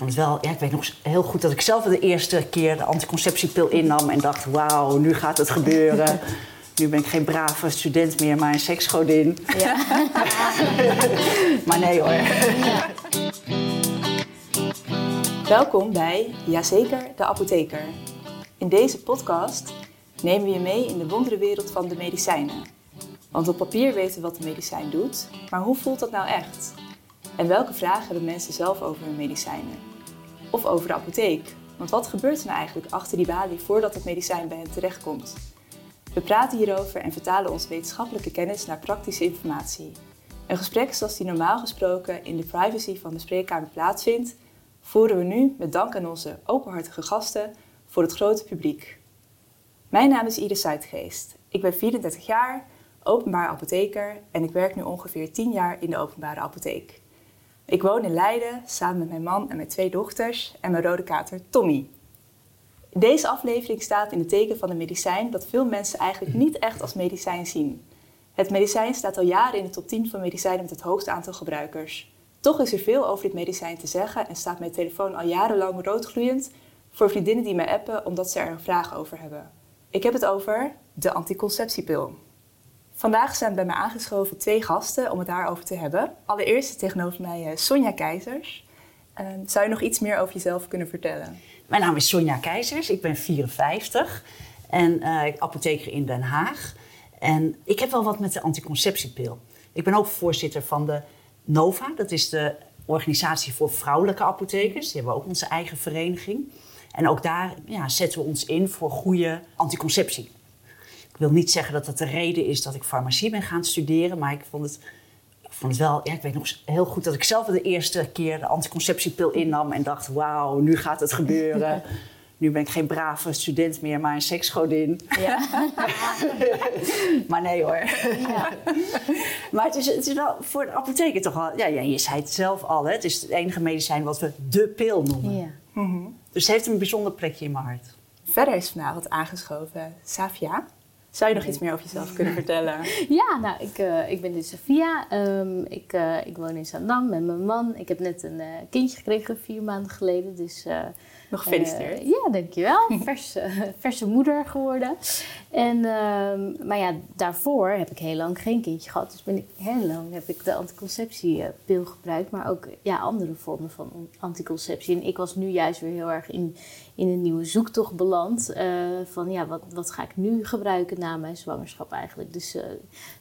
vond het wel, ja, ik weet nog heel goed dat ik zelf de eerste keer de anticonceptiepil innam en dacht: wauw, nu gaat het gebeuren. Nu ben ik geen brave student meer, maar een seksgodin. Ja. maar nee hoor. Ja. Welkom bij Jazeker, de apotheker. In deze podcast nemen we je mee in de wonderenwereld van de medicijnen. Want op papier weten we wat de medicijn doet, maar hoe voelt dat nou echt? En welke vragen hebben mensen zelf over hun medicijnen? Of over de apotheek? Want wat gebeurt er nou eigenlijk achter die balie voordat het medicijn bij hen terechtkomt? We praten hierover en vertalen onze wetenschappelijke kennis naar praktische informatie. Een gesprek zoals die normaal gesproken in de privacy van de spreekkamer plaatsvindt, voeren we nu met dank aan onze openhartige gasten voor het grote publiek. Mijn naam is Iris Zuidgeest. Ik ben 34 jaar, openbaar apotheker en ik werk nu ongeveer 10 jaar in de openbare apotheek. Ik woon in Leiden samen met mijn man en mijn twee dochters en mijn rode kater Tommy. Deze aflevering staat in het teken van een medicijn dat veel mensen eigenlijk niet echt als medicijn zien. Het medicijn staat al jaren in de top 10 van medicijnen met het hoogste aantal gebruikers. Toch is er veel over dit medicijn te zeggen en staat mijn telefoon al jarenlang roodgloeiend voor vriendinnen die mij appen omdat ze er een vraag over hebben. Ik heb het over de anticonceptiepil. Vandaag zijn bij mij aangeschoven twee gasten om het daarover te hebben. Allereerst tegenover mij eh, Sonja Keizers. Uh, zou je nog iets meer over jezelf kunnen vertellen? Mijn naam is Sonja Keizers, ik ben 54 en uh, apotheker in Den Haag. En ik heb wel wat met de anticonceptiepil. Ik ben ook voorzitter van de NOVA, dat is de organisatie voor vrouwelijke apothekers. Die hebben ook onze eigen vereniging. En ook daar ja, zetten we ons in voor goede anticonceptie. Wil niet zeggen dat dat de reden is dat ik farmacie ben gaan studeren, maar ik vond het, ik vond het wel, ja, ik weet nog heel goed dat ik zelf de eerste keer de anticonceptiepil innam en dacht: wauw, nu gaat het gebeuren. Nu ben ik geen brave student meer, maar een seksgodin. Ja. maar nee hoor. Ja. maar het is, het is wel voor de apotheker toch wel... Ja, ja, je zei het zelf al, hè? het is het enige medicijn wat we de pil noemen. Ja. Mm Dus het heeft een bijzonder plekje in mijn hart. Verder is vanavond aangeschoven Safia. Zou je nog iets meer over jezelf kunnen vertellen? Ja, nou, ik, uh, ik ben dus Safia. Um, ik, uh, ik woon in Zandam met mijn man. Ik heb net een uh, kindje gekregen vier maanden geleden. Dus nog gefeliciteerd. Ja, dankjewel. Vers, uh, verse moeder geworden. En, uh, maar ja, daarvoor heb ik heel lang geen kindje gehad. Dus ben ik heel lang heb ik de anticonceptiepil gebruikt. Maar ook ja, andere vormen van anticonceptie. En ik was nu juist weer heel erg in, in een nieuwe zoektocht beland. Uh, van ja, wat, wat ga ik nu gebruiken na mijn zwangerschap eigenlijk. Dus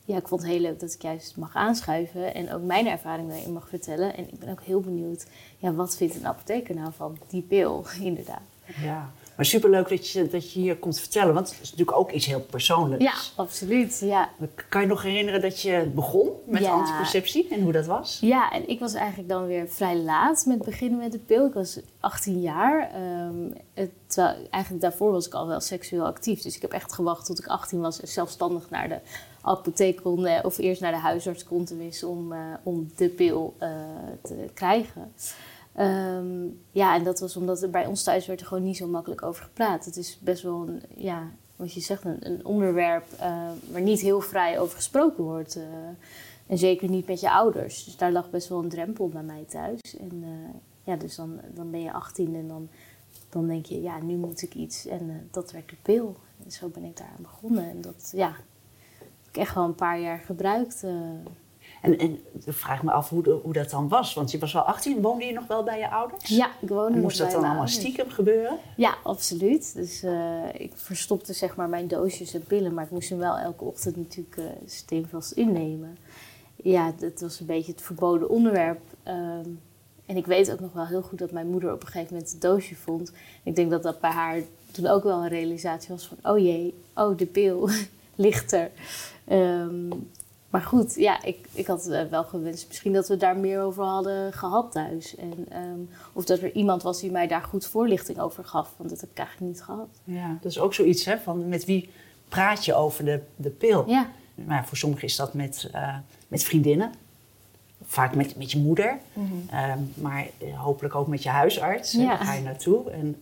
ja, ik vond het heel leuk dat ik juist mag aanschuiven. En ook mijn ervaring daarin mag vertellen. En ik ben ook heel benieuwd, ja, wat vindt een apotheker nou van die pil? inderdaad. Ja, maar superleuk dat je, dat je hier komt vertellen, want het is natuurlijk ook iets heel persoonlijks. Ja, absoluut. Ja. Kan je nog herinneren dat je begon met ja. anticonceptie en hoe dat was? Ja, en ik was eigenlijk dan weer vrij laat met beginnen met de pil. Ik was 18 jaar. Um, het, terwijl, eigenlijk daarvoor was ik al wel seksueel actief. Dus ik heb echt gewacht tot ik 18 was en zelfstandig naar de apotheek kon, of eerst naar de huisarts kon tenminste om, uh, om de pil uh, te krijgen. Um, ja, en dat was omdat er bij ons thuis werd er gewoon niet zo makkelijk over gepraat. Het is best wel een, ja, wat je zegt, een, onderwerp uh, waar niet heel vrij over gesproken wordt. Uh, en zeker niet met je ouders. Dus daar lag best wel een drempel bij mij thuis. En uh, ja, dus dan, dan ben je 18 en dan, dan denk je, ja, nu moet ik iets. En dat werd de pil. En zo ben ik daar aan begonnen. En dat, ja, heb ik echt wel een paar jaar gebruikt. En, en ik vraag me af hoe, hoe dat dan was. Want je was wel 18, woonde je nog wel bij je ouders? Ja, ik woonde Moest dat dan allemaal stiekem gebeuren? Ja, absoluut. Dus uh, ik verstopte zeg maar mijn doosjes en pillen, maar ik moest hem wel elke ochtend natuurlijk uh, steenvast innemen. Ja, dat was een beetje het verboden onderwerp. Um, en ik weet ook nog wel heel goed dat mijn moeder op een gegeven moment het doosje vond. Ik denk dat dat bij haar toen ook wel een realisatie was van... oh jee, oh de pil ligt er. Um, maar goed, ja, ik, ik had uh, wel gewenst misschien dat we daar meer over hadden gehad thuis. En, um, of dat er iemand was die mij daar goed voorlichting over gaf. Want dat heb ik eigenlijk niet gehad. Ja, dat is ook zoiets, hè? Van met wie praat je over de, de pil? Ja. Maar voor sommigen is dat met, uh, met vriendinnen. Vaak met, met je moeder. Mm -hmm. um, maar uh, hopelijk ook met je huisarts. Ja. Daar ga je naartoe. En,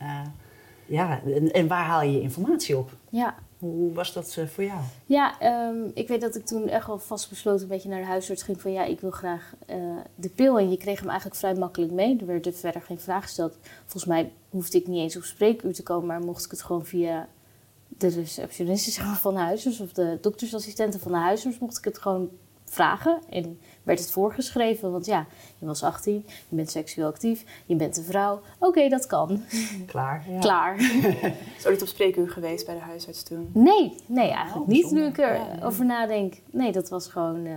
ja, en, en, waar haal je je informatie op? Ja, Hoe was dat voor jou? Ja, ehm, ik weet dat ik toen echt wel vastbesloten een beetje naar de huisarts ging van ja, ik wil graag de pil. En je kreeg hem eigenlijk vrij makkelijk mee. Er werd er verder geen vraag gesteld. Volgens mij hoefde ik niet eens op spreekuur te komen, maar mocht ik het gewoon via de receptionisten van de huisarts of de doktersassistenten van de huisarts, mocht ik het gewoon vragen. En werd het voorgeschreven, want ja, je was 18, je bent seksueel actief, je bent een vrouw. Oké, dat kan. Klaar. Ja. Klaar. Is ooit op spreekuur geweest bij de huisarts toen? Nee, nee eigenlijk oh, niet. Nu ik erover ja, nadenk. Nee, dat was gewoon uh,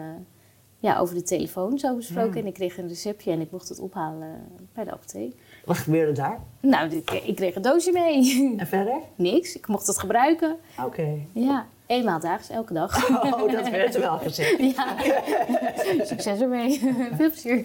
ja, over de telefoon zo besproken. En ik kreeg een receptje en ik mocht het ophalen bij de apotheek. Wat gebeurde daar? Nou, ik, ik kreeg een doosje mee. En verder? Niks. Ik mocht het gebruiken. Oké. Ja. Eenmaal daags, elke dag. Oh, dat werd wel gezegd. Ja. Succes ermee. Veel plezier.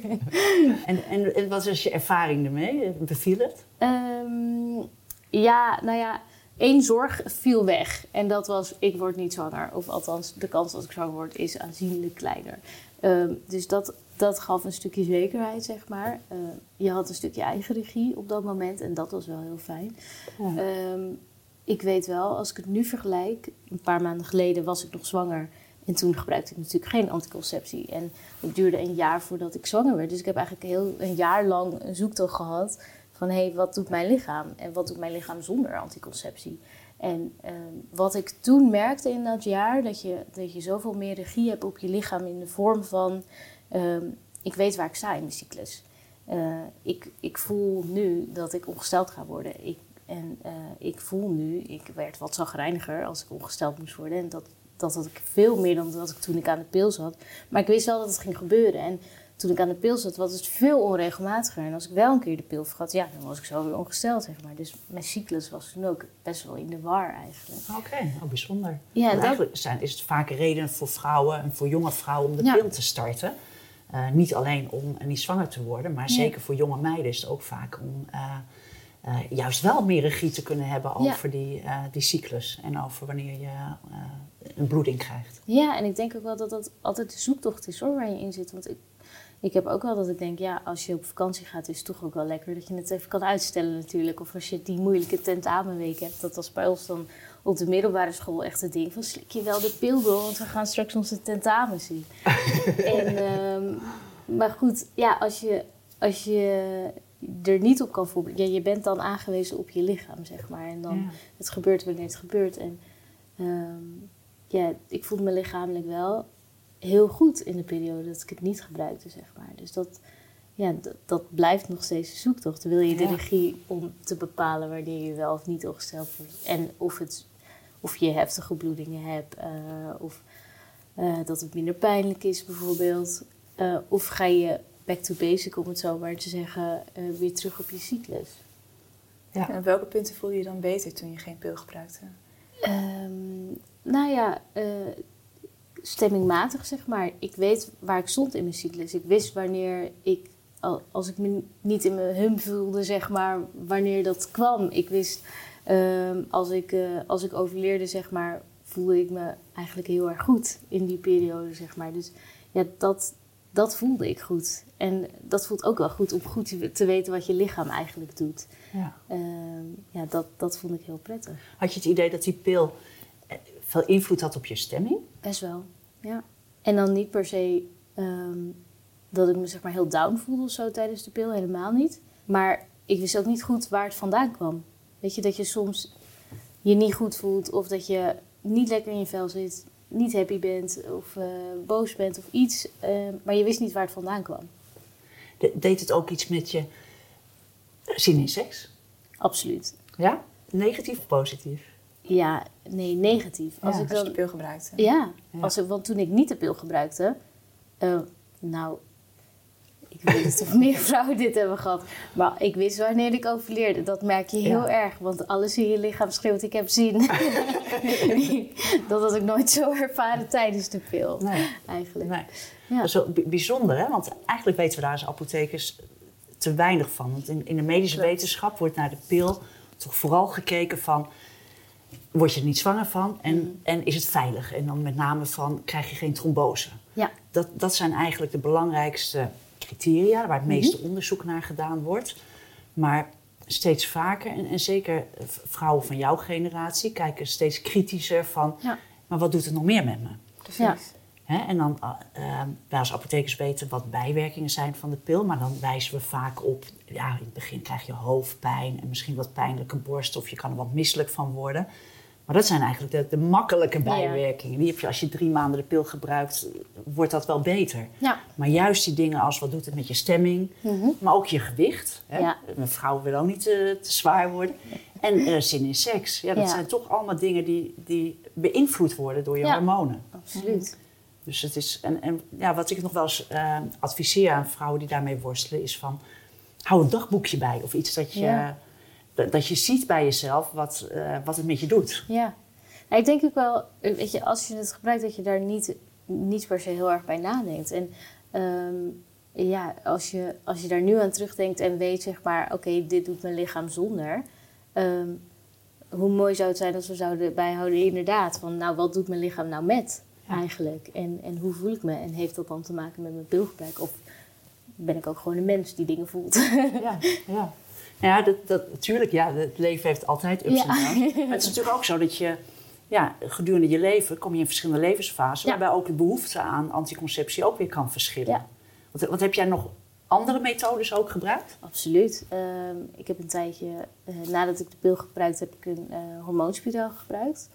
En, en, en, wat was je ervaring ermee? Beviel het? Um, ja, nou ja, één zorg viel weg. En dat was, ik word niet zwanger. Of althans, de kans dat ik zwanger word is aanzienlijk kleiner. Um, dus dat, dat gaf een stukje zekerheid, zeg maar. Uh, je had een stukje eigen regie op dat moment. En dat was wel heel fijn. Ja. Um, ik weet wel, als ik het nu vergelijk, een paar maanden geleden was ik nog zwanger. En toen gebruikte ik natuurlijk geen anticonceptie. En het duurde een jaar voordat ik zwanger werd. Dus ik heb eigenlijk heel een jaar lang een zoektocht gehad van hé, hey, wat doet mijn lichaam? En wat doet mijn lichaam zonder anticonceptie? En uh, wat ik toen merkte in dat jaar, dat je, dat je zoveel meer regie hebt op je lichaam in de vorm van uh, ik weet waar ik sta in de cyclus. Uh, ik, ik voel nu dat ik ongesteld ga worden. Ik en uh, ik voel nu, ik werd wat zagrijniger als ik ongesteld moest worden. En dat, dat had ik veel meer dan dat ik toen ik aan de pil zat. Maar ik wist wel dat het ging gebeuren. En toen ik aan de pil zat, was het veel onregelmatiger. En als ik wel een keer de pil vergat, ja, dan was ik zo weer ongesteld, zeg maar. Dus mijn cyclus was toen ook best wel in de war eigenlijk. Oké, okay, oh, bijzonder. Ja, dat... Eigenlijk zijn, is het vaak reden voor vrouwen en voor jonge vrouwen om de pil te starten. Uh, niet alleen om niet zwanger te worden, maar zeker voor jonge meiden is het ook vaak om... Uh, uh, juist wel meer regie te kunnen hebben over die, die cyclus en over wanneer je een bloeding krijgt. Ja, en ik denk ook wel dat dat altijd de zoektocht is hoor, waar je in zit. Want ik, ik heb ook wel dat ik denk, ja, als je op vakantie gaat, is het toch ook wel lekker dat je het even kan uitstellen natuurlijk. Of als je die moeilijke tentamenweek hebt, dat was bij ons dan op de middelbare school echt het ding van slik je wel de pil door, want we gaan straks onze tentamen zien. en, um, maar goed, ja, als je, als je er niet op kan voorbereiden. Ja, je bent dan aangewezen op je lichaam, zeg maar. En dan, het gebeurt wanneer het gebeurt. En um, ja, ik voelde me lichamelijk wel heel goed in de periode dat ik het niet gebruikte, zeg maar. Dus dat, ja, dat, blijft nog steeds een zoektocht. Wil je de regie om te bepalen wanneer je wel of niet ongesteld wordt. En of, het, of je heftige bloedingen hebt. Uh, of uh, dat het minder pijnlijk is, bijvoorbeeld. Uh, of ga je back to basic, om het zo maar te zeggen, uh, weer terug op je cyclus. Ja. En op welke punten voel je je dan beter toen je geen pil gebruikte? Um, nou ja, uh, stemmingmatig zeg maar. Ik weet waar ik stond in mijn cyclus. Ik wist wanneer ik, als ik me niet in mijn hum voelde, zeg maar, wanneer dat kwam. Ik wist, um, als, ik, uh, als ik overleerde, zeg maar, voelde ik me eigenlijk heel erg goed in die periode, zeg maar. Dus ja, dat, dat voelde ik goed. En dat voelt ook wel goed om goed te weten wat je lichaam eigenlijk doet. Ja, uh, ja dat, dat vond ik heel prettig. Had je het idee dat die pil eh, veel invloed had op je stemming? Best wel, ja. En dan niet per se um, dat ik me zeg maar heel down voelde of zo tijdens de pil, helemaal niet. Maar ik wist ook niet goed waar het vandaan kwam. Weet je, dat je soms je niet goed voelt of dat je niet lekker in je vel zit niet happy bent of uh, boos bent of iets, uh, maar je wist niet waar het vandaan kwam. De, deed het ook iets met je zin in seks? Absoluut. Ja? Negatief of positief? Ja, nee, negatief. Als, ik dan, als je de pil gebruikte. Ja, ja. Als ik, want toen ik niet de pil gebruikte, uh, nou, ik weet niet of meer vrouwen dit hebben gehad. Maar ik wist wanneer ik overleerde. Dat merk je heel erg. Want alles in je lichaam schreeuwt, ik heb zin. dat had ik nooit zo ervaren tijdens de pil. Nee. Eigenlijk. Nee. Ja. Dat is wel bijzonder, hè? Want eigenlijk weten we daar als apothekers te weinig van. Want in, in de medische wetenschap wordt naar de pil toch vooral gekeken van... Word je er niet zwanger van en, mm. en is het veilig? En dan met name van, krijg je geen trombose? Ja. Dat, dat zijn eigenlijk de belangrijkste criteria waar het meeste mhm. onderzoek naar gedaan wordt. Maar steeds vaker, en, en zeker eh, vrouwen van jouw generatie, kijken steeds kritischer van... Ja. maar wat doet het nog meer met me? Precies. En dan, uh, wij als apothekers weten wat bijwerkingen zijn van de pil, maar dan wijzen we vaak op, ja, in het begin krijg je hoofdpijn en misschien wat pijnlijke borst of je kan er wat misselijk van worden. Maar dat zijn eigenlijk de, de makkelijke bijwerkingen. Die heb je als je drie maanden de pil gebruikt, wordt dat wel beter. Ja. Maar juist die dingen als wat doet het met je stemming, Mhm. maar ook je gewicht. Hè? Ja. Een vrouw wil ook niet te, te zwaar worden. En eh, zin in seks. Ja, dat Ja. zijn toch allemaal dingen die, die beïnvloed worden door je Ja. hormonen. Absoluut. Dus het is, en, en ja, wat ik nog wel eens eh, adviseer aan vrouwen die daarmee worstelen, is van hou een dagboekje bij of iets dat je. Dat, dat je ziet bij jezelf wat, eh, wat het met je doet. Ja. Nou, ik denk ook wel, eh, weet je, als je het gebruikt, dat je daar niet, niet per se heel erg bij nadenkt. En ehm, ja, als je, als je daar nu aan terugdenkt en weet, zeg maar, oké, dit doet mijn lichaam zonder. ehm, hoe mooi zou het zijn als we zouden bijhouden, inderdaad, van nou, wat doet mijn lichaam nou met Ja. eigenlijk? En, en hoe voel ik me? En heeft dat dan te maken met mijn pilgebruik? Of ben ik ook gewoon een mens die dingen voelt? Ja, ja. Ja, dat, dat, natuurlijk, ja, het leven heeft altijd ups en downs. Maar het is natuurlijk ook zo dat je, ja, gedurende je leven kom je in verschillende levensfasen, waarbij ook de behoefte aan anticonceptie ook weer kan verschillen. Ja. Wat, wat heb jij nog andere methodes ook gebruikt? Absoluut. Ehm, ik heb een tijdje, eh, nadat ik de pil gebruikt heb, ik een hormoonspiraal gebruikt.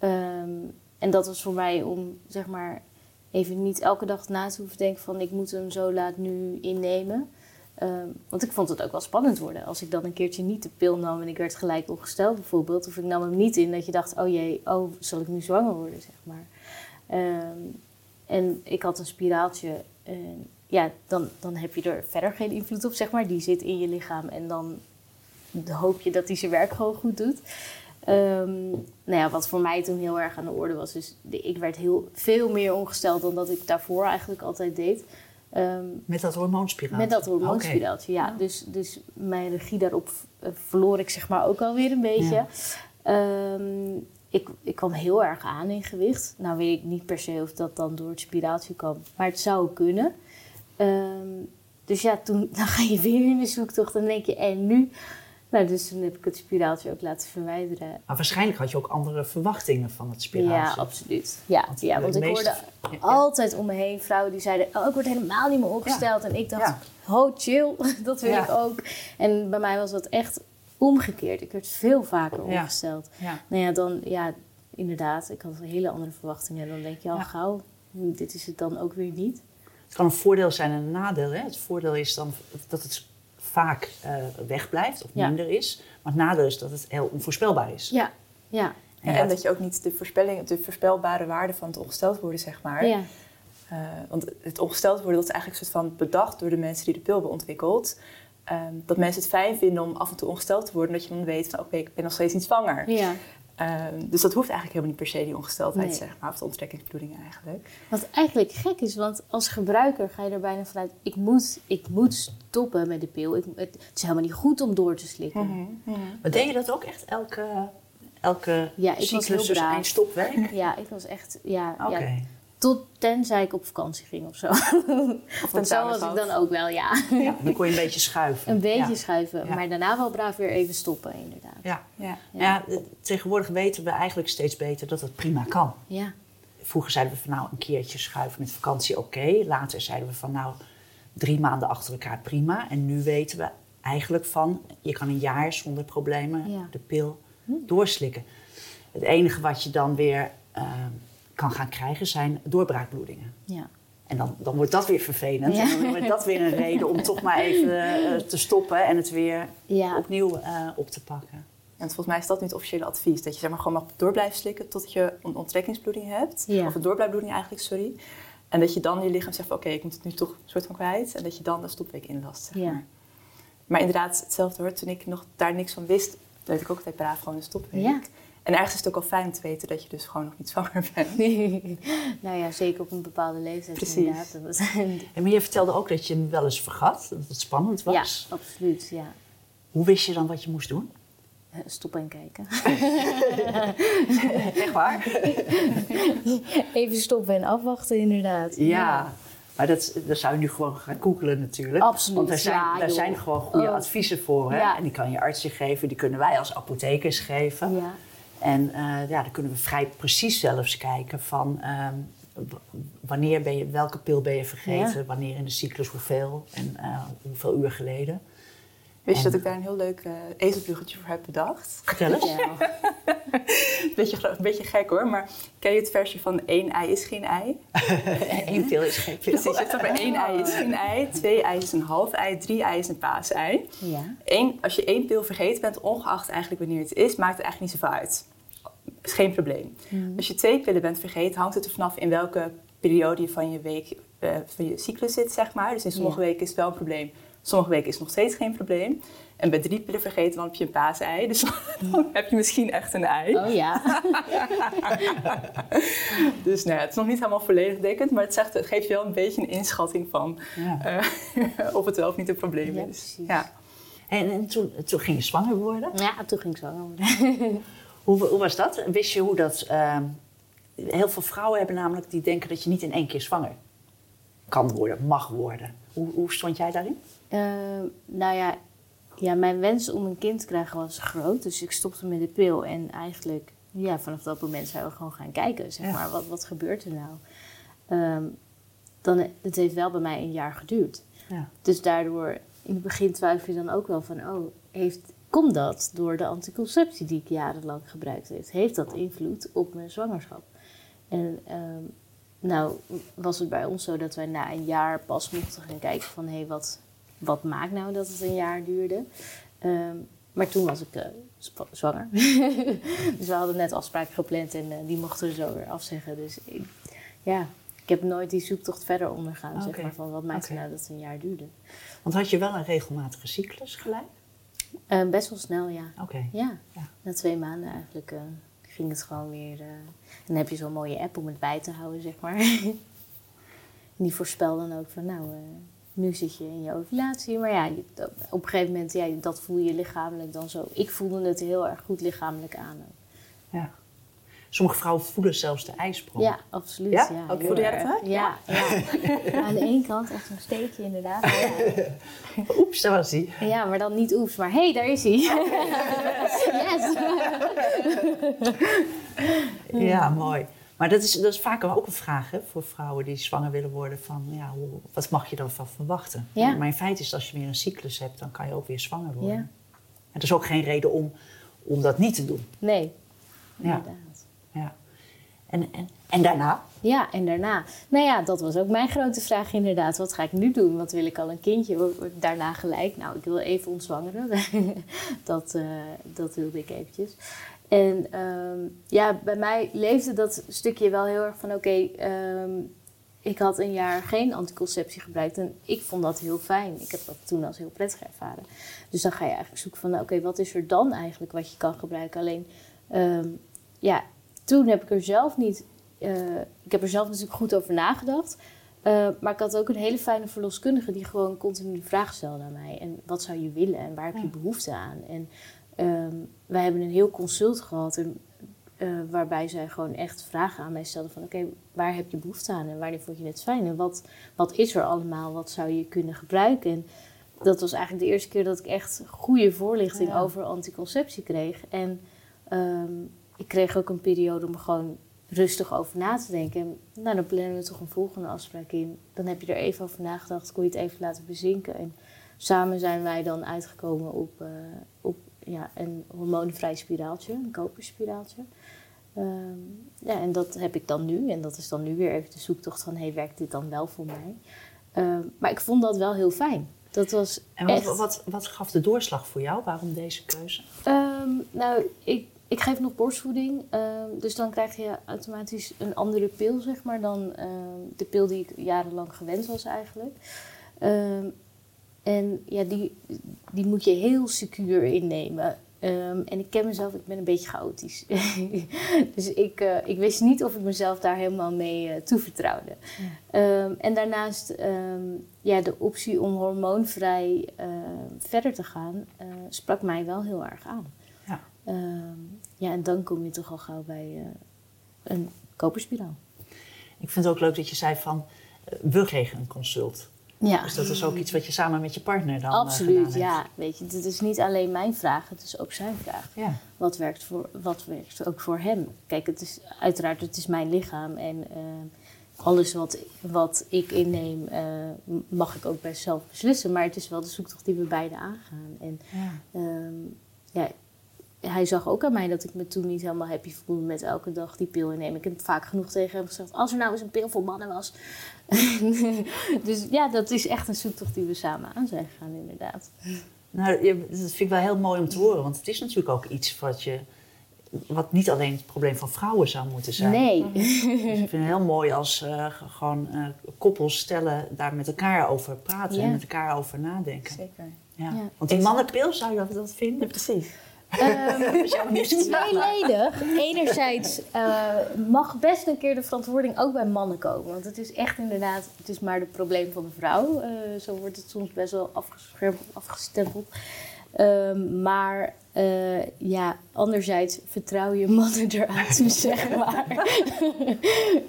Ehm, en dat was voor mij om, zeg maar, even niet elke dag na te hoeven denken van ik moet hem zo laat nu innemen. Ehm, want ik vond het ook wel spannend worden. Als ik dan een keertje niet de pil nam en ik werd gelijk ongesteld bijvoorbeeld. Of ik nam hem niet in, dat je dacht, oh jee, oh, zal ik nu zwanger worden, zeg maar. Ehm, en ik had een spiraaltje. Ja, dan, dan heb je er verder geen invloed op, zeg maar. Die zit in je lichaam en dan hoop je dat hij zijn werk gewoon goed doet. Ehm, nou ja, wat voor mij toen heel erg aan de orde was, is ik werd heel veel meer ongesteld dan dat ik daarvoor eigenlijk altijd deed. Ehm, Met dat hormoonspiraal? met dat hormoonspiraaltje, ja. Dus, dus mijn regie daarop eh, verloor ik zeg maar ook alweer een beetje. Ja. Ehm, ik, ik kwam heel erg aan in gewicht. Nou weet ik niet per se of dat dan door het spiraaltje kwam. Maar het zou kunnen. Ehm, dus ja, toen dan ga je weer in de zoektocht en denk je, en nu? Nou, dus toen heb ik het spiraaltje ook laten verwijderen. Maar waarschijnlijk had je ook andere verwachtingen van het spiraaltje. Ja, absoluut. Ja, Want ja, want ik hoorde Ja, altijd om me heen vrouwen die zeiden... oh, ik word helemaal niet meer ongesteld. En ik dacht, Ja. ho, chill, dat wil ik ook. En bij mij was dat echt omgekeerd. Ik werd veel vaker. Ja. Nou ja, dan, ja, inderdaad, ik had hele andere verwachtingen. Dan denk je al gauw, dit is het dan ook weer niet. Het kan een voordeel zijn en een nadeel. Hè? Het voordeel is dan dat het vaak eh, wegblijft of Ja. minder is. Maar het nadeel is dat het heel onvoorspelbaar is. Ja, ja, En, dat je ook niet de, voorspelling, de voorspelbare waarde van het ongesteld worden, zeg maar. ja. Eh, want het ongesteld worden, dat is eigenlijk een soort van bedacht door de mensen die de pil hebben ontwikkeld. Ehm, dat mensen het fijn vinden om af en toe ongesteld te worden. Dat je dan weet van, oké, ik ben nog steeds niet zwanger. ja. Ehm, dus dat hoeft eigenlijk helemaal niet per se, die ongesteldheid, Nee. zeg maar. Of de onttrekkingsbloeding eigenlijk. Wat eigenlijk gek is, want als gebruiker ga je er bijna vanuit... ik moet, ik moet stoppen met de pil. Ik, het, het is helemaal niet goed om door te slikken. Maar deed je dat ook echt elke, elke Ja, ik was cyclus, heel dus braaf. één stopweek? Ja, ik was echt... Ja, Oké. ja, tot tenzij ik op vakantie ging of zo. Want zo was ik dan ook wel, ja. Ja, dan kon je een beetje schuiven. Een beetje Ja. schuiven. Ja. Maar daarna wel braaf weer even stoppen, inderdaad. Ja. Ja. Ja. eh, tegenwoordig weten we eigenlijk steeds beter dat het prima kan. Ja, Vroeger zeiden we van nou een keertje schuiven met vakantie, oké. Later zeiden we van nou drie maanden achter elkaar prima. En nu weten we eigenlijk van je kan een jaar zonder problemen Ja. de pil doorslikken. Het enige wat je dan weer eh, kan gaan krijgen zijn doorbraakbloedingen. ja. En dan, dan wordt dat weer vervelend. Ja. En dan wordt dat weer een reden om toch maar even eh, te stoppen en het weer Ja. opnieuw eh, op te pakken. En volgens mij is dat nu het officiële advies. Dat je zeg maar, gewoon mag door blijven slikken tot je een onttrekkingsbloeding hebt. Ja. Of een doorblijfbloeding eigenlijk, sorry. En dat je dan je lichaam zegt van oké, ik moet het nu toch een soort van kwijt. En dat je dan de stopweek inlast, zeg Ja. maar. Maar inderdaad, hetzelfde hoor. Toen ik nog daar niks van wist, deed ik ook altijd braaf gewoon een stopweek. Ja. En ergens is het ook al fijn om te weten dat je dus gewoon nog niet zwanger bent. nou ja, zeker op een bepaalde leeftijd Precies. inderdaad. Dat was- En maar je vertelde ook dat je hem wel eens vergat, dat het spannend ja, was. absoluut, ja. Hoe wist je dan wat je moest doen? Eh, Stoppen en kijken. Echt waar? Even stoppen en afwachten, inderdaad. Ja. Maar dat, dat zou je nu gewoon gaan googelen natuurlijk. Absoluut, Want er zijn, ja, daar zijn gewoon goede Oh. adviezen voor. Hè? Ja. En die kan je arts je geven, die kunnen wij als apothekers geven. Ja. En eh, ja, dan kunnen we vrij precies zelfs kijken van ehm, wanneer ben je, welke pil ben je vergeten, Ja. wanneer in de cyclus, hoeveel en eh, hoeveel uur geleden. Wist je En- dat ik daar een heel leuk ezelbruggetje voor heb bedacht? Vertel eens. Ja. beetje, beetje gek hoor, maar ken je het versje van één ei is geen ei? Eén pil is geen pil. Precies, je hebt er één ei is geen ei, twee ei is een half ei, drie ei is een paasei. Ja. Eén, als je één pil vergeten bent, ongeacht eigenlijk wanneer het is, maakt het eigenlijk niet zoveel uit. is geen probleem. Als je twee pillen bent vergeten, hangt het er vanaf in welke periode je van je week, eh, van je cyclus zit, zeg maar. Dus in sommige Ja. weken is het wel een probleem, sommige weken is het nog steeds geen probleem. En bij drie pillen vergeten, dan heb je een paasei. Dus dan heb je misschien echt een ei. Oh ja. Dus nou ja, het is nog niet helemaal volledig dekkend, maar het, zegt, het geeft je wel een beetje een inschatting van Ja. eh, of het wel of niet een probleem Ja, is. precies. Ja. En, en toen, toen ging je zwanger worden. Ja, toen ging ik zo worden. Hoe, hoe was dat? Wist je hoe dat... ehm, heel veel vrouwen hebben namelijk die denken dat je niet in één keer zwanger kan worden, mag worden. Hoe, hoe stond jij daarin? Eh, nou ja, ja, mijn wens om een kind te krijgen was groot. Dus ik stopte met de pil. En eigenlijk, ja, vanaf dat moment zijn we gewoon gaan kijken. Zeg Ja. maar, wat, wat gebeurt er nou? Ehm, dan, het heeft wel bij mij een jaar geduurd. Ja. Dus daardoor, in het begin twijfel je dan ook wel van... Oh, heeft, komt dat door de anticonceptie die ik jarenlang gebruikt heb? Heeft dat invloed op mijn zwangerschap? En ehm, nou was het bij ons zo dat wij na een jaar pas mochten gaan kijken van... hé, hey, wat, wat maakt nou dat het een jaar duurde? Ehm, maar toen was ik eh, zwanger. dus we hadden net afspraken gepland en eh, die mochten we zo weer afzeggen. Dus ik, ja, ik heb nooit die zoektocht verder ondergaan, zeg maar, van wat maakt nou dat het een jaar duurde. Want had je wel een regelmatige cyclus gelijk? Eh, best wel snel, ja. Oké. Ja, Ja. na twee maanden eigenlijk eh, ging het gewoon weer. eh, en dan heb je zo'n mooie app om het bij te houden, zeg maar. En die voorspel dan ook van, nou, eh, nu zit je in je ovulatie. Maar ja, je- op een gegeven moment, ja, dat voel je lichamelijk dan zo. Ik voelde het heel erg goed lichamelijk aan. Ja. Sommige vrouwen voelen zelfs de ijsprong. Ja, absoluut. Ja? Ja, heel Voelde jij dat ook? Ja, ja. aan de ene kant echt een steekje inderdaad. Oeps, daar was hij. ja, maar dan niet oefs, maar hé, hey, daar is hij. Ja, mooi. Maar dat is, dat is vaak ook een vraag hè, voor vrouwen die zwanger willen worden. Van, ja, hoe, wat mag je dan van verwachten? Ja. Maar in feite is als je weer een cyclus hebt, dan kan je ook weer zwanger worden. Ja. En er is ook geen reden om, om dat niet te doen. Nee, Ja. inderdaad. En, en, en daarna? Ja, en daarna. Nou ja, dat was ook mijn grote vraag inderdaad. Wat ga ik nu doen? Wat wil ik al een kindje? Daarna gelijk. Nou, ik wil even ontzwangeren. dat, eh, dat wilde ik eventjes. En ehm, ja, bij mij leefde dat stukje wel heel erg van... Oké, ehm, ik had een jaar geen anticonceptie gebruikt. En ik vond dat heel fijn. Ik heb dat toen als heel prettig ervaren. Dus dan ga je eigenlijk zoeken van... Oké, wat is er dan eigenlijk wat je kan gebruiken? Alleen, ehm, ja, toen heb ik er zelf niet eh, ik heb er zelf natuurlijk goed over nagedacht. Eh, maar ik had ook een hele fijne verloskundige die gewoon continu de vraag stelde aan mij. En wat zou je willen en waar heb je behoefte aan? En ehm, wij hebben een heel consult gehad en, eh, waarbij zij gewoon echt vragen aan mij stelde van... Oké, waar heb je behoefte aan en wanneer vond je het fijn? En wat, wat is er allemaal? Wat zou je kunnen gebruiken? En dat was eigenlijk de eerste keer dat ik echt goede voorlichting Ja. over anticonceptie kreeg. En ehm, ik kreeg ook een periode om er gewoon rustig over na te denken. En, nou, dan plannen we toch een volgende afspraak in. Dan heb je er even over nagedacht, kon je het even laten bezinken. En samen zijn wij dan uitgekomen op, eh, op ja, een hormoonvrij spiraaltje, een koperspiraaltje. Ehm, ja, en dat heb ik dan nu. En dat is dan nu weer even de zoektocht van, hey, werkt dit dan wel voor mij? Ehm, maar ik vond dat wel heel fijn. Dat was En wat, echt... wat, wat gaf de doorslag voor jou? Waarom deze keuze? Ehm, nou, ik, ik geef nog borstvoeding. ehm, dus dan krijg je automatisch een andere pil, zeg maar, dan ehm, de pil die ik jarenlang gewend was eigenlijk. Ehm, en ja, die, die moet je heel secuur innemen. En ik ken mezelf, ik ben een beetje chaotisch. dus ik, eh, ik wist niet of ik mezelf daar helemaal mee eh, toevertrouwde. En daarnaast, ja, de optie om hormoonvrij verder te gaan, eh, sprak mij wel heel erg aan. Ja. Ehm, ja, en dan kom je toch al gauw bij eh, een koperspiraal. Ik vind het ook leuk dat je zei van... we kregen een consult. Ja. Dus dat is ook iets wat je samen met je partner dan eh, Absoluut, ja. Weet je, dit is niet alleen mijn vraag, het is ook zijn vraag. Ja. Wat werkt, voor, wat werkt ook voor hem? Kijk, het is uiteraard, het is mijn lichaam en eh, alles wat, wat ik inneem eh, mag ik ook best zelf beslissen. Maar het is wel de zoektocht die we beide aangaan. En Ja. ehm, ja, hij zag ook aan mij dat ik me toen niet helemaal happy voelde met elke dag die pil innemen. Ik heb vaak genoeg tegen hem gezegd, als er nou eens een pil voor mannen was. dus ja, dat is echt een zoektocht die we samen aan zijn gegaan, inderdaad. Nou, je- dat vind ik wel heel mooi om te horen, want het is natuurlijk ook iets wat je. Wat niet alleen het probleem van vrouwen zou moeten zijn. Nee. Dus ik vind het heel mooi als eh, gewoon eh, koppels stellen daar met elkaar over praten en Ja. met elkaar over nadenken. Zeker. Ja. Ja. Want die mannenpil, zou je dat, dat vinden? precies. Ehm, eerste vraag. Tweeledig. Enerzijds eh, mag best een keer de verantwoording ook bij mannen komen. Want het is echt inderdaad, het is maar het probleem van de vrouw. Eh, zo wordt het soms best wel afgestempeld. Ehm, maar eh, ja, anderzijds vertrouw je mannen eraan toe, zeg maar.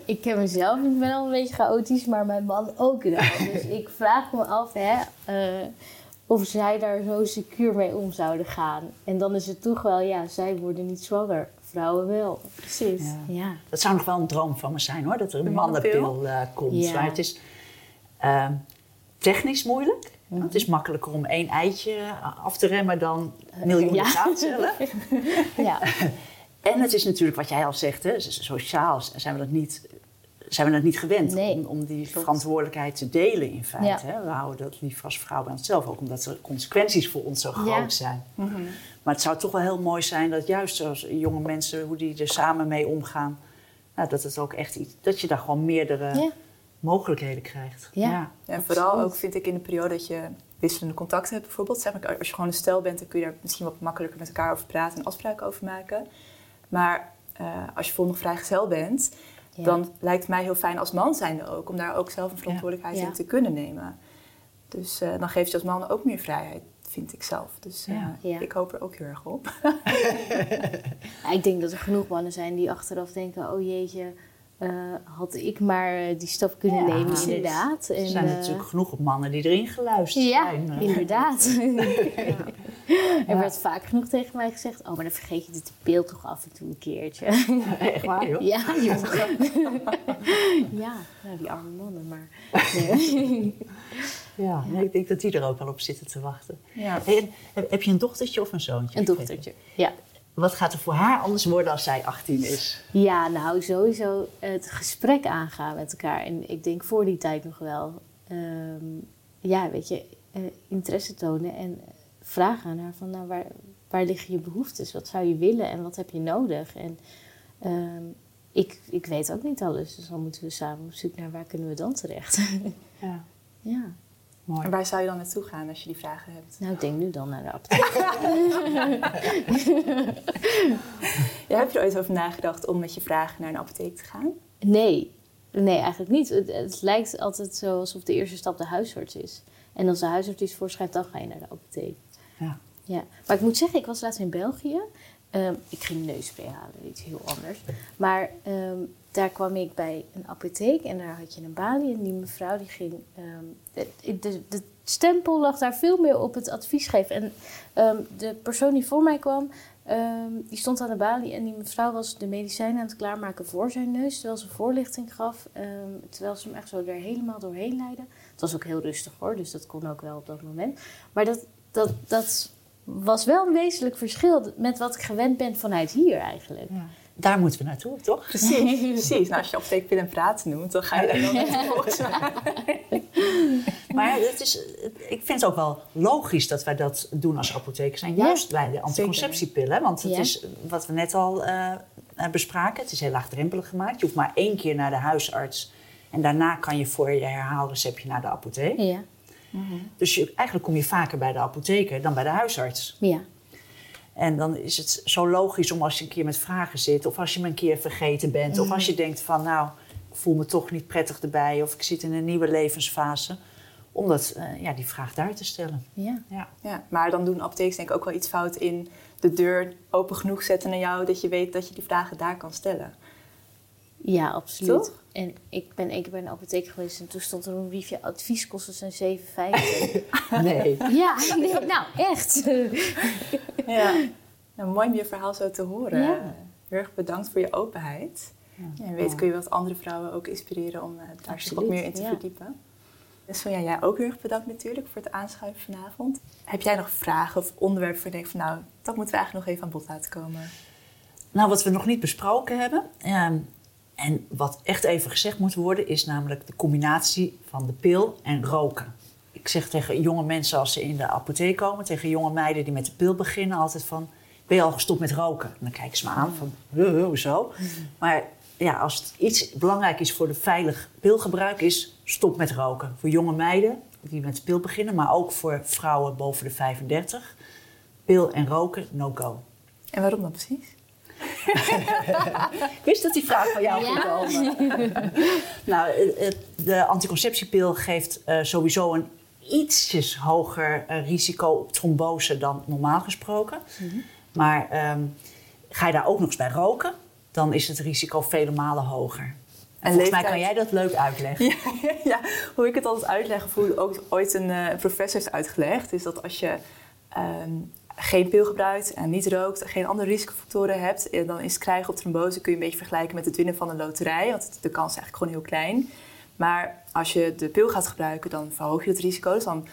ik ken mezelf, ik ben al een beetje chaotisch, maar mijn man ook wel. Dus ik vraag me af, hè... eh, of zij daar zo secuur mee om zouden gaan. En dan is het toch wel, ja, zij worden niet zwanger. Vrouwen wel. Precies. Ja. Ja. Dat zou nog wel een droom van me zijn hoor, dat er een mannenpil eh, komt. Ja. Maar het is ehm, technisch moeilijk. Mhm. Het is makkelijker om één eitje af te remmen dan miljoenen ja. zaadcellen. ja. En het is natuurlijk wat jij al zegt, hè, sociaal zijn we dat niet, zijn we dat niet gewend Nee, om, om die klopt. verantwoordelijkheid te delen in feite. Ja. Hè. We houden dat liever als vrouw bij onszelf, ook omdat de consequenties voor ons zo groot Ja. zijn. Maar het zou toch wel heel mooi zijn dat juist als jonge mensen, hoe die er samen mee omgaan, nou, dat het ook echt iets, dat je daar gewoon meerdere Ja. mogelijkheden krijgt. Ja. En vooral ook vind ik in de periode dat je wisselende contacten hebt bijvoorbeeld. Zeg maar, als je gewoon een stel bent, dan kun je daar misschien wat makkelijker met elkaar over praten en afspraken over maken. Maar eh, als je bijvoorbeeld nog vrijgezel bent, Ja. dan lijkt het mij heel fijn als man zijnde ook, om daar ook zelf een verantwoordelijkheid Ja. in te kunnen nemen. Dus eh, dan geeft je als man ook meer vrijheid, vind ik zelf. Dus eh, Ja. Ja. ik hoop er ook heel erg op. Ja, ik denk dat er genoeg mannen zijn die achteraf denken... oh jeetje, eh, had ik maar die stap kunnen Ja, nemen, precies. inderdaad. Er En, zijn eh, natuurlijk genoeg mannen die erin geluisterd Ja, zijn. eh. inderdaad. Er werd vaak genoeg tegen mij gezegd... oh, maar dan vergeet je dit beeld toch af en toe een keertje. Echt waar, joh. Ja, joh. ja, nou, die arme mannen, maar... Nee. Ja, ik denk dat die er ook wel op zitten te wachten. Ja. Hey, en heb, heb je een dochtertje of een zoontje? Een dochtertje, ja. Wat gaat er voor haar anders worden als zij 18 is? Ja, nou sowieso het gesprek aangaan met elkaar. En ik denk voor die tijd nog wel. ehm, ja, weet je, eh, interesse tonen en vragen aan haar van nou, waar, waar liggen je behoeftes? Wat zou je willen en wat heb je nodig? En ehm, ik, ik weet ook niet alles, dus dan moeten we samen op zoek naar waar kunnen we dan terecht. Ja, ja, mooi. En waar zou je dan naartoe gaan als je die vragen hebt? nou ik denk nu dan naar de apotheek. Ja, heb je er ooit over nagedacht om met je vragen naar een apotheek te gaan? Nee, nee, eigenlijk niet. Het, het lijkt altijd zo alsof de eerste stap de huisarts is. En als de huisarts iets voorschrijft, dan ga je naar de apotheek. Ja. Ja, maar ik moet zeggen, ik was laatst in België. Ehm, ik ging neusspray halen, iets heel anders. Maar ehm, daar kwam ik bij een apotheek en daar had je een balie. En die mevrouw die ging... ehm, de, de, de stempel lag daar veel meer op het advies geven. En de persoon die voor mij kwam, die stond aan de balie. En die mevrouw was de medicijnen aan het klaarmaken voor zijn neus. Terwijl ze voorlichting gaf. terwijl ze hem echt zo er helemaal doorheen leidde. Het was ook heel rustig hoor, dus dat kon ook wel op dat moment. Maar dat, dat, dat was wel een wezenlijk verschil met wat ik gewend ben vanuit hier eigenlijk. Ja. Daar moeten we naartoe, toch? Precies, precies. Nou, als je apotheek en praten noemt, dan ga je daar wel naartoe volgens mij. Maar het is, ik vind het ook wel logisch dat wij dat doen als apothekers. En juist bij de anticonceptiepillen. hè, Want het Ja. is wat we net al eh, eh, bespraken. Het is heel laagdrempelig gemaakt. Je hoeft maar één keer naar de huisarts. En daarna kan je voor je herhaalreceptje naar de apotheek. Ja, Dus je, eigenlijk kom je vaker bij de apotheker dan bij de huisarts. ja, En dan is het zo logisch om als je een keer met vragen zit... of als je me een keer vergeten bent... of als je denkt van nou, ik voel me toch niet prettig erbij... of ik zit in een nieuwe levensfase... om dat, eh, ja, die vraag daar te stellen. ja. Ja. Ja, maar dan doen apothekers denk ik ook wel iets fout in de deur open genoeg zetten naar jou, dat je weet dat je die vragen daar kan stellen. Ja, absoluut. Toch? En ik ben één keer bij een apotheek geweest en toen stond er een briefje: advieskosten zijn 7,50. Nee. ja, nou echt. Ja. Nou, mooi om je verhaal zo te horen. Ja. Heel erg bedankt voor je openheid. Ja. En weet kun je wat andere vrouwen ook inspireren om eh, daar zich wat meer in te ja. verdiepen. Dus Sonja, jij ook heel erg bedankt natuurlijk voor het aanschuiven vanavond. Heb jij nog vragen of onderwerpen waar je denkt van nou, dat moeten we eigenlijk nog even aan bod laten komen? Nou, wat we nog niet besproken hebben, ehm, en wat echt even gezegd moet worden, is namelijk de combinatie van de pil en roken. Ik zeg tegen jonge mensen als ze in de apotheek komen, tegen jonge meiden die met de pil beginnen, altijd van: Ben je al gestopt met roken? En dan kijken ze me aan van: "Huh, huh, hoezo? Maar ja, als het iets belangrijk is voor de veilig pilgebruik, is stop met roken. Voor jonge meiden die met de pil beginnen, maar ook voor vrouwen boven de 35. Pil en roken, no go. En waarom dan precies? Ik wist dat die vraag van jou Ja. ging komen. nou, de anticonceptiepil geeft eh, sowieso een ietsjes hoger eh, risico op trombose dan normaal gesproken. Maar ehm, ga je daar ook nog eens bij roken, dan is het risico vele malen hoger. En volgens mij kan jij dat leuk uitleggen. Ja, ja, hoe ik het altijd uitleg, hoe ook ooit een eh, professor heeft uitgelegd, is dat als je ehm, geen pil gebruikt en niet rookt, geen andere risicofactoren hebt, eh, dan is krijgen op trombose kun je een beetje vergelijken met het winnen van een loterij, want de kans is eigenlijk gewoon heel klein. Maar als je de pil gaat gebruiken, dan verhoog je het risico. Dus dan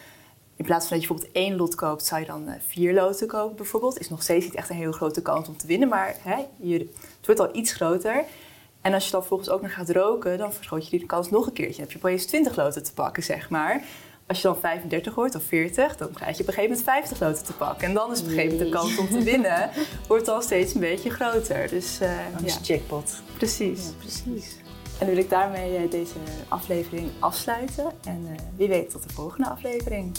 in plaats van dat je bijvoorbeeld één lot koopt, zou je dan eh, vier loten kopen bijvoorbeeld. Is nog steeds niet echt een heel grote kans om te winnen, maar hè, je, het wordt al iets groter. En als je dan volgens ook nog gaat roken, dan vergroot je die kans nog een keertje. Heb je opeens 20 loten te pakken, zeg maar. Als je dan 35 wordt of 40, dan krijg je op een gegeven moment 50 loten te pakken. En dan is op een gegeven moment de kans om te winnen, wordt dan steeds een beetje groter. Dus ja, is jackpot. precies. Precies. En dan wil ik daarmee eh, deze aflevering afsluiten. En eh, wie weet tot de volgende aflevering.